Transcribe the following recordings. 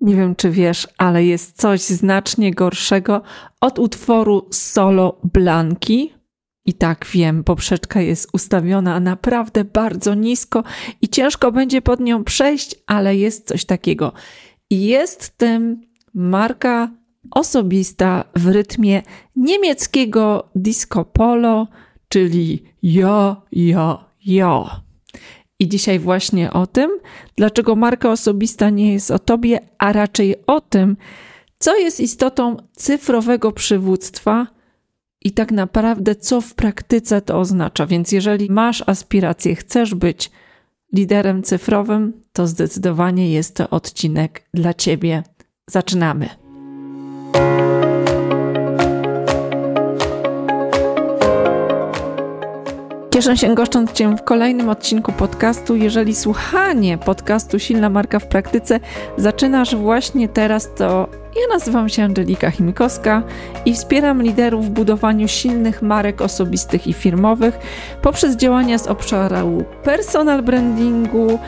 Nie wiem, czy wiesz, ale jest coś znacznie gorszego od utworu solo Blanki. I tak wiem, poprzeczka jest ustawiona naprawdę bardzo nisko i ciężko będzie pod nią przejść, ale jest coś takiego. Jest tym marka osobista w rytmie niemieckiego disco polo, czyli jo, jo, jo. I dzisiaj właśnie o tym, dlaczego marka osobista nie jest o tobie, a raczej o tym, co jest istotą cyfrowego przywództwa i tak naprawdę co w praktyce to oznacza. Więc jeżeli masz aspiracje, chcesz być liderem cyfrowym, to zdecydowanie jest to odcinek dla ciebie. Zaczynamy. Cieszę się goszcząc Cię w kolejnym odcinku podcastu. Jeżeli słuchanie podcastu Silna Marka w Praktyce zaczynasz właśnie teraz, to ja nazywam się Angelika Chimikowska i wspieram liderów w budowaniu silnych marek osobistych i firmowych poprzez działania z obszaru personal brandingu,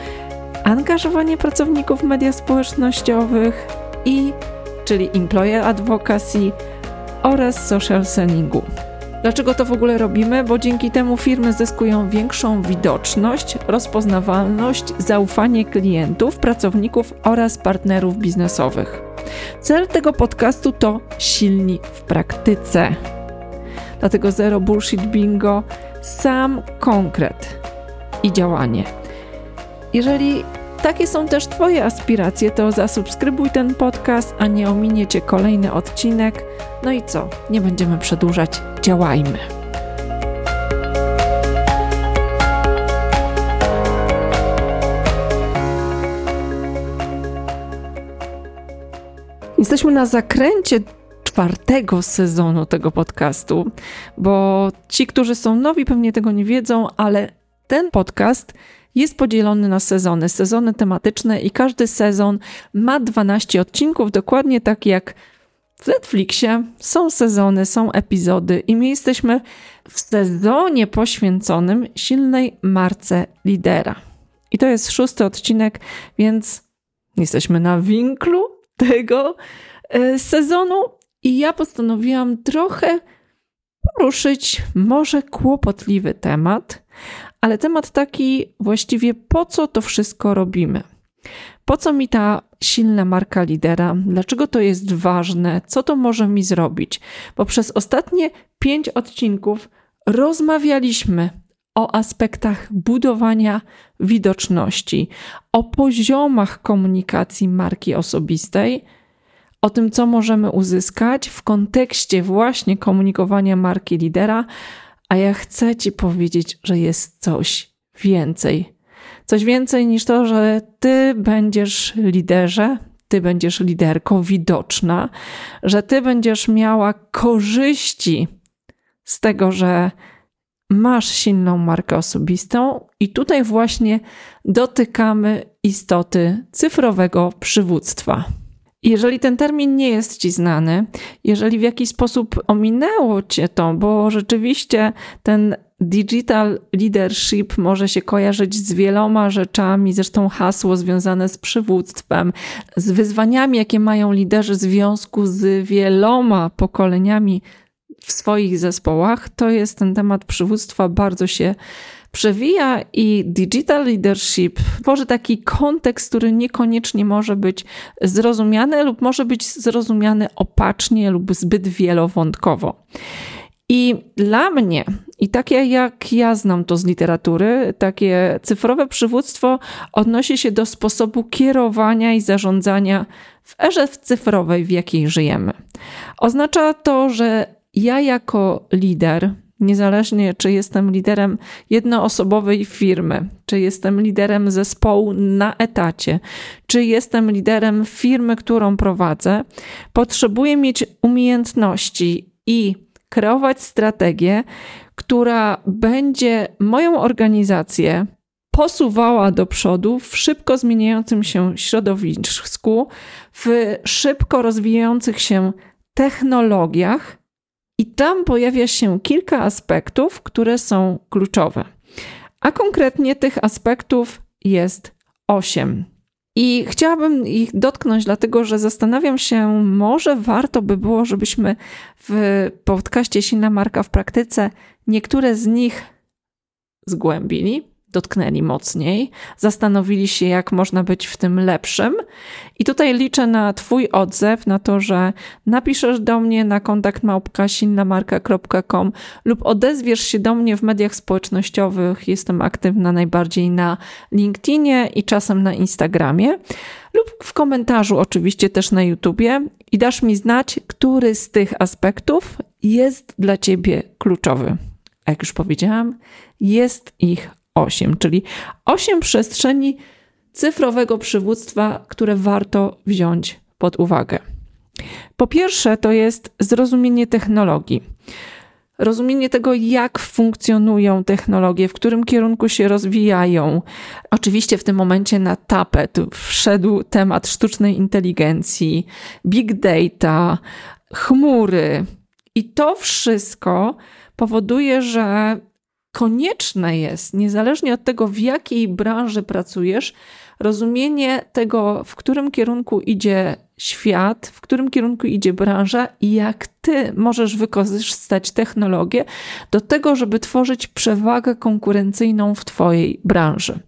angażowanie pracowników w media społecznościowych i czyli employer advocacy oraz social sellingu. Dlaczego to w ogóle robimy? Bo dzięki temu firmy zyskują większą widoczność, rozpoznawalność, zaufanie klientów, pracowników oraz partnerów biznesowych. Cel tego podcastu to silni w praktyce. Dlatego zero bullshit bingo, sam konkret i działanie. Jeżeli takie są też Twoje aspiracje, to zasubskrybuj ten podcast, a nie ominiecie kolejny odcinek. No i co? Nie będziemy przedłużać, działajmy. Jesteśmy na zakręcie czwartego sezonu tego podcastu, bo ci, którzy są nowi, pewnie tego nie wiedzą, ale ten podcast jest podzielony na sezony, sezony tematyczne i każdy sezon ma 12 odcinków, dokładnie tak jak w Netflixie są sezony, są epizody i my jesteśmy w sezonie poświęconym silnej marce lidera. I to jest szósty odcinek, więc jesteśmy na winklu tego e, sezonu i ja postanowiłam trochę poruszyć może kłopotliwy temat, ale temat taki właściwie po co to wszystko robimy? Po co mi ta silna marka lidera? Dlaczego to jest ważne? Co to może mi zrobić? Bo przez ostatnie pięć odcinków rozmawialiśmy o aspektach budowania widoczności, o poziomach komunikacji marki osobistej, o tym, co możemy uzyskać w kontekście właśnie komunikowania marki lidera, a ja chcę Ci powiedzieć, że jest coś więcej. Coś więcej niż to, że Ty będziesz liderze, Ty będziesz liderką widoczna, że Ty będziesz miała korzyści z tego, że masz silną markę osobistą, i tutaj właśnie dotykamy istoty cyfrowego przywództwa. Jeżeli ten termin nie jest ci znany, jeżeli w jakiś sposób ominęło cię to, bo rzeczywiście ten digital leadership może się kojarzyć z wieloma rzeczami, zresztą hasło związane z przywództwem, z wyzwaniami, jakie mają liderzy w związku z wieloma pokoleniami w swoich zespołach, to jest ten temat przywództwa bardzo się przewija i digital leadership tworzy taki kontekst, który niekoniecznie może być zrozumiany lub może być zrozumiany opacznie lub zbyt wielowątkowo. I dla mnie, i takie jak ja znam to z literatury, takie cyfrowe przywództwo odnosi się do sposobu kierowania i zarządzania w erze cyfrowej, w jakiej żyjemy. Oznacza to, że ja jako lider, Niezależnie, czy jestem liderem jednoosobowej firmy, czy jestem liderem zespołu na etacie, czy jestem liderem firmy, którą prowadzę, potrzebuję mieć umiejętności i kreować strategię, która będzie moją organizację posuwała do przodu w szybko zmieniającym się środowisku, w szybko rozwijających się technologiach i tam pojawia się kilka aspektów, które są kluczowe. A konkretnie tych aspektów jest osiem. I chciałabym ich dotknąć, dlatego że zastanawiam się, może warto by było, żebyśmy w podcaście Silna Marka w praktyce niektóre z nich zgłębili, dotknęli mocniej, zastanowili się, jak można być w tym lepszym. I tutaj liczę na Twój odzew, na to, że napiszesz do mnie na kontakt małpka.silnamarka.com lub odezwiesz się do mnie w mediach społecznościowych. Jestem aktywna najbardziej na LinkedInie i czasem na Instagramie lub w komentarzu oczywiście też na YouTubie i dasz mi znać, który z tych aspektów jest dla Ciebie kluczowy. Jak już powiedziałam, jest ich 8, czyli 8 przestrzeni cyfrowego przywództwa, które warto wziąć pod uwagę. Po pierwsze, to jest zrozumienie technologii. Rozumienie tego, jak funkcjonują technologie, w którym kierunku się rozwijają. Oczywiście w tym momencie na tapet wszedł temat sztucznej inteligencji, big data, chmury. I to wszystko powoduje, że konieczne jest, niezależnie od tego, w jakiej branży pracujesz, rozumienie tego, w którym kierunku idzie świat, w którym kierunku idzie branża i jak ty możesz wykorzystać technologię do tego, żeby tworzyć przewagę konkurencyjną w twojej branży.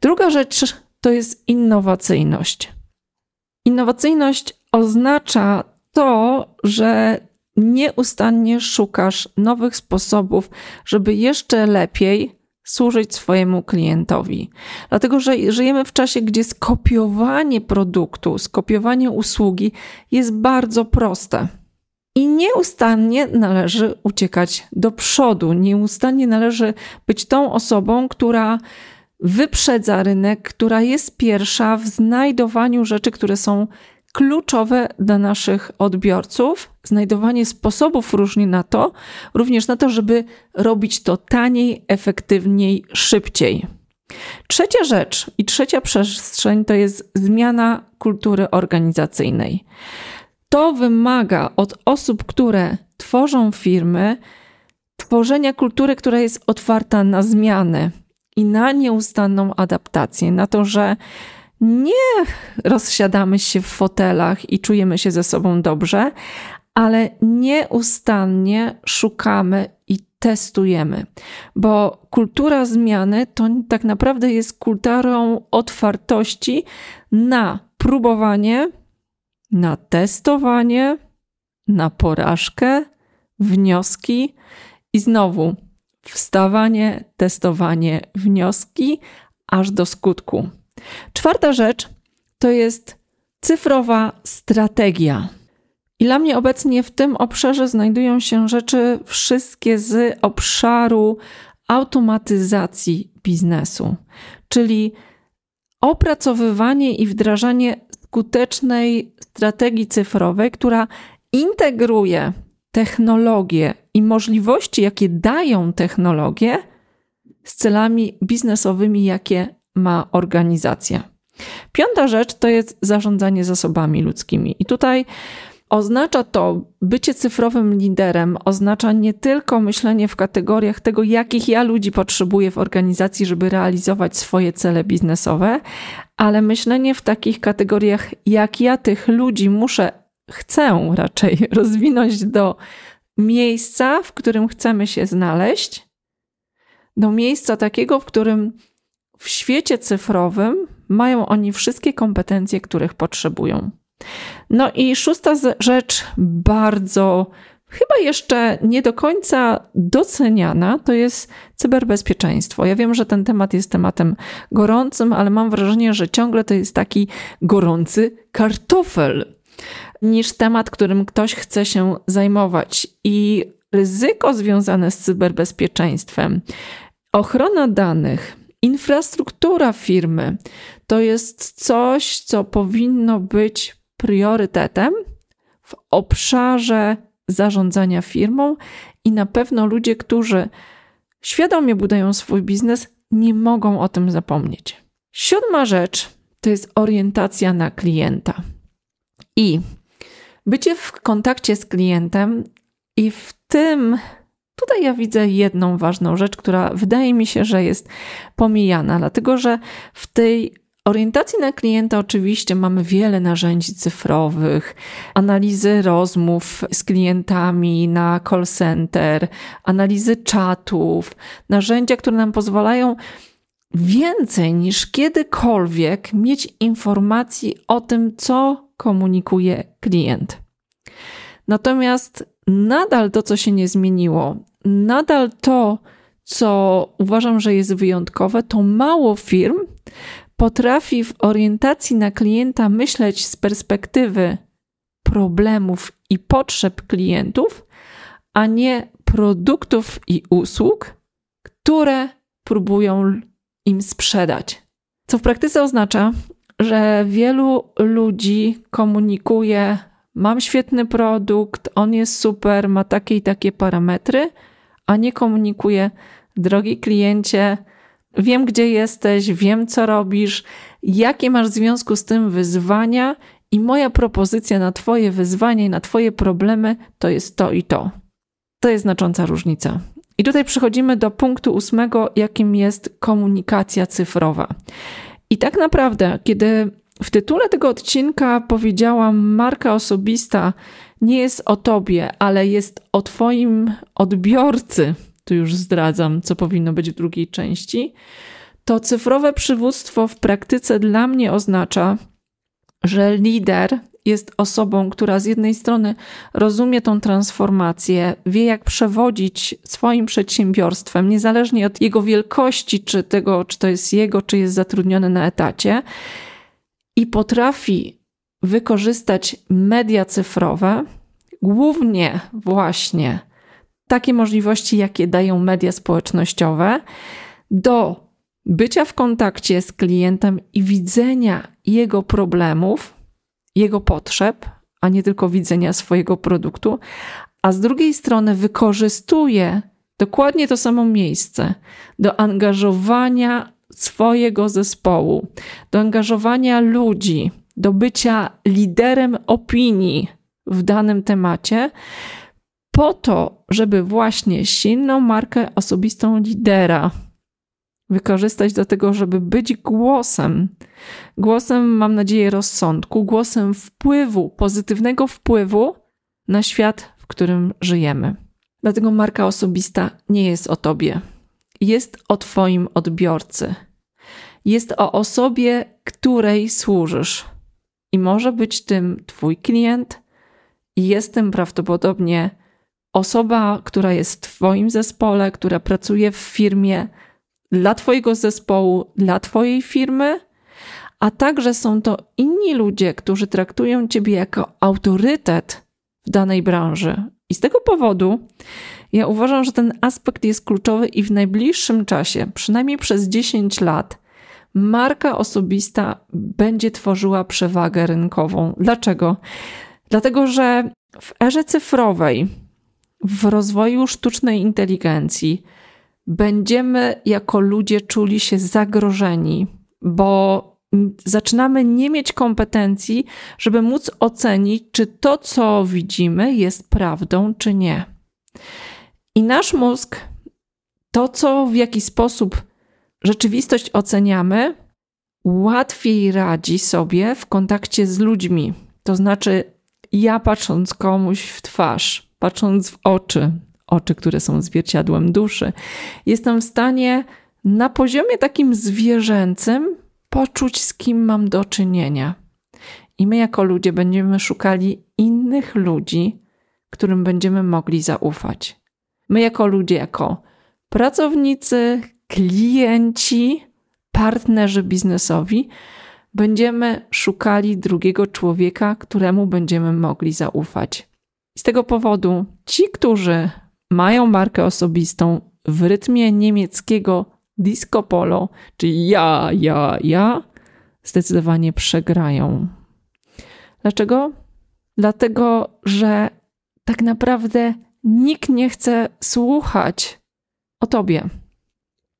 Druga rzecz to jest innowacyjność. Innowacyjność oznacza to, że nieustannie szukasz nowych sposobów, żeby jeszcze lepiej służyć swojemu klientowi. Dlatego, że żyjemy w czasie, gdzie skopiowanie produktu, skopiowanie usługi jest bardzo proste. I nieustannie należy uciekać do przodu, nieustannie należy być tą osobą, która wyprzedza rynek, która jest pierwsza w znajdowaniu rzeczy, które są kluczowe dla naszych odbiorców, znajdowanie sposobów różnie na to, również na to, żeby robić to taniej, efektywniej, szybciej. Trzecia rzecz i trzecia przestrzeń to jest zmiana kultury organizacyjnej. To wymaga od osób, które tworzą firmy, tworzenia kultury, która jest otwarta na zmiany i na nieustanną adaptację, na to, że nie rozsiadamy się w fotelach i czujemy się ze sobą dobrze, ale nieustannie szukamy i testujemy, bo kultura zmiany to tak naprawdę jest kulturą otwartości na próbowanie, na testowanie, na porażkę, wnioski i znowu wstawanie, testowanie, wnioski aż do skutku. Czwarta rzecz to jest cyfrowa strategia. I dla mnie obecnie w tym obszarze znajdują się rzeczy wszystkie z obszaru automatyzacji biznesu, czyli opracowywanie i wdrażanie skutecznej strategii cyfrowej, która integruje technologie i możliwości, jakie dają technologie, z celami biznesowymi, jakie ma organizacja. Piąta rzecz to jest zarządzanie zasobami ludzkimi. I tutaj oznacza to bycie cyfrowym liderem, oznacza nie tylko myślenie w kategoriach tego, jakich ja ludzi potrzebuję w organizacji, żeby realizować swoje cele biznesowe, ale myślenie w takich kategoriach, jak ja tych ludzi muszę, chcę raczej rozwinąć do miejsca, w którym chcemy się znaleźć, do miejsca takiego, w którym w świecie cyfrowym mają oni wszystkie kompetencje, których potrzebują. No i szósta rzecz, bardzo chyba jeszcze nie do końca doceniana, to jest cyberbezpieczeństwo. Ja wiem, że ten temat jest tematem gorącym, ale mam wrażenie, że ciągle to jest taki gorący kartofel niż temat, którym ktoś chce się zajmować. I ryzyko związane z cyberbezpieczeństwem, ochrona danych, Infrastruktura firmy to jest coś, co powinno być priorytetem w obszarze zarządzania firmą i na pewno ludzie, którzy świadomie budują swój biznes, nie mogą o tym zapomnieć. Siódma rzecz to jest orientacja na klienta. I bycie w kontakcie z klientem i w tym Tutaj ja widzę jedną ważną rzecz, która wydaje mi się, że jest pomijana, dlatego że w tej orientacji na klienta oczywiście mamy wiele narzędzi cyfrowych, analizy rozmów z klientami na call center, analizy czatów, narzędzia, które nam pozwalają więcej niż kiedykolwiek mieć informacji o tym, co komunikuje klient. Natomiast nadal to, co się nie zmieniło, nadal to, co uważam, że jest wyjątkowe, to mało firm potrafi w orientacji na klienta myśleć z perspektywy problemów i potrzeb klientów, a nie produktów i usług, które próbują im sprzedać. Co w praktyce oznacza, że wielu ludzi komunikuje: Mam świetny produkt, on jest super, ma takie i takie parametry, a nie komunikuje: Drogi kliencie, wiem gdzie jesteś, wiem co robisz, jakie masz w związku z tym wyzwania, i moja propozycja na Twoje wyzwanie i na Twoje problemy to jest to i to. To jest znacząca różnica. I tutaj przechodzimy do punktu ósmego, jakim jest komunikacja cyfrowa. I tak naprawdę, kiedy w tytule tego odcinka powiedziałam, marka osobista nie jest o tobie, ale jest o twoim odbiorcy, tu już zdradzam, co powinno być w drugiej części, to cyfrowe przywództwo w praktyce dla mnie oznacza, że lider jest osobą, która z jednej strony rozumie tą transformację, wie jak przewodzić swoim przedsiębiorstwem, niezależnie od jego wielkości, czy tego, czy to jest jego, czy jest zatrudniony na etacie, i potrafi wykorzystać media cyfrowe, głównie właśnie takie możliwości, jakie dają media społecznościowe, do bycia w kontakcie z klientem i widzenia jego problemów, jego potrzeb, a nie tylko widzenia swojego produktu, a z drugiej strony wykorzystuje dokładnie to samo miejsce do angażowania swojego zespołu, do angażowania ludzi, do bycia liderem opinii w danym temacie, po to, żeby właśnie silną markę osobistą lidera wykorzystać do tego, żeby być głosem. Głosem, mam nadzieję, rozsądku, głosem wpływu, pozytywnego wpływu na świat, w którym żyjemy. Dlatego marka osobista nie jest o tobie, jest o Twoim odbiorcy. Jest o osobie, której służysz. I może być tym Twój klient, i jest tym prawdopodobnie osoba, która jest w Twoim zespole, która pracuje w firmie dla Twojego zespołu, dla Twojej firmy, a także są to inni ludzie, którzy traktują Ciebie jako autorytet w danej branży. I z tego powodu ja uważam, że ten aspekt jest kluczowy i w najbliższym czasie, przynajmniej przez 10 lat, marka osobista będzie tworzyła przewagę rynkową. Dlaczego? Dlatego, że w erze cyfrowej, w rozwoju sztucznej inteligencji, będziemy jako ludzie czuli się zagrożeni, bo zaczynamy nie mieć kompetencji, żeby móc ocenić, czy to, co widzimy, jest prawdą, czy nie. I nasz mózg, to, co w jaki sposób rzeczywistość oceniamy, łatwiej radzi sobie w kontakcie z ludźmi. To znaczy, ja patrząc komuś w twarz, patrząc w oczy, oczy, które są zwierciadłem duszy, jestem w stanie na poziomie takim zwierzęcym poczuć, z kim mam do czynienia. I my, jako ludzie, będziemy szukali innych ludzi, którym będziemy mogli zaufać. My, jako ludzie, jako pracownicy, klienci, partnerzy biznesowi, będziemy szukali drugiego człowieka, któremu będziemy mogli zaufać. Z tego powodu ci, którzy mają markę osobistą w rytmie niemieckiego disco polo, czyli ja, ja, ja, zdecydowanie przegrają. Dlaczego? Dlatego, że tak naprawdę nikt nie chce słuchać o tobie.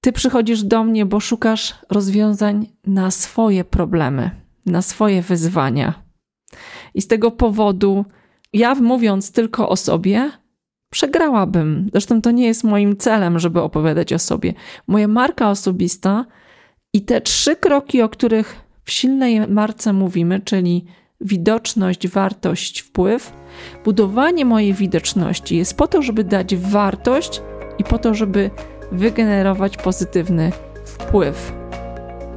Ty przychodzisz do mnie, bo szukasz rozwiązań na swoje problemy, na swoje wyzwania. I z tego powodu, ja mówiąc tylko o sobie, przegrałabym. Zresztą to nie jest moim celem, żeby opowiadać o sobie. Moja marka osobista i te trzy kroki, o których w silnej marce mówimy, czyli widoczność, wartość, wpływ. Budowanie mojej widoczności jest po to, żeby dać wartość i po to, żeby wygenerować pozytywny wpływ.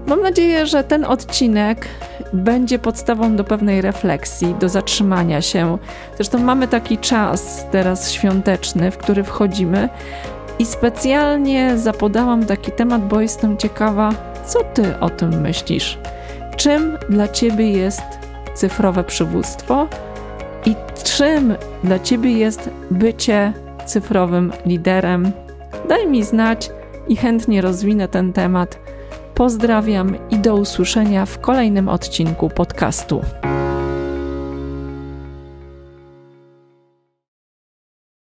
Mam nadzieję, że ten odcinek będzie podstawą do pewnej refleksji, do zatrzymania się. Zresztą mamy taki czas teraz świąteczny, w który wchodzimy i specjalnie zapodałam taki temat, bo jestem ciekawa, co ty o tym myślisz. Czym dla ciebie jest cyfrowe przywództwo i czym dla ciebie jest bycie cyfrowym liderem? Daj mi znać i chętnie rozwinę ten temat Pozdrawiam i do usłyszenia w kolejnym odcinku podcastu.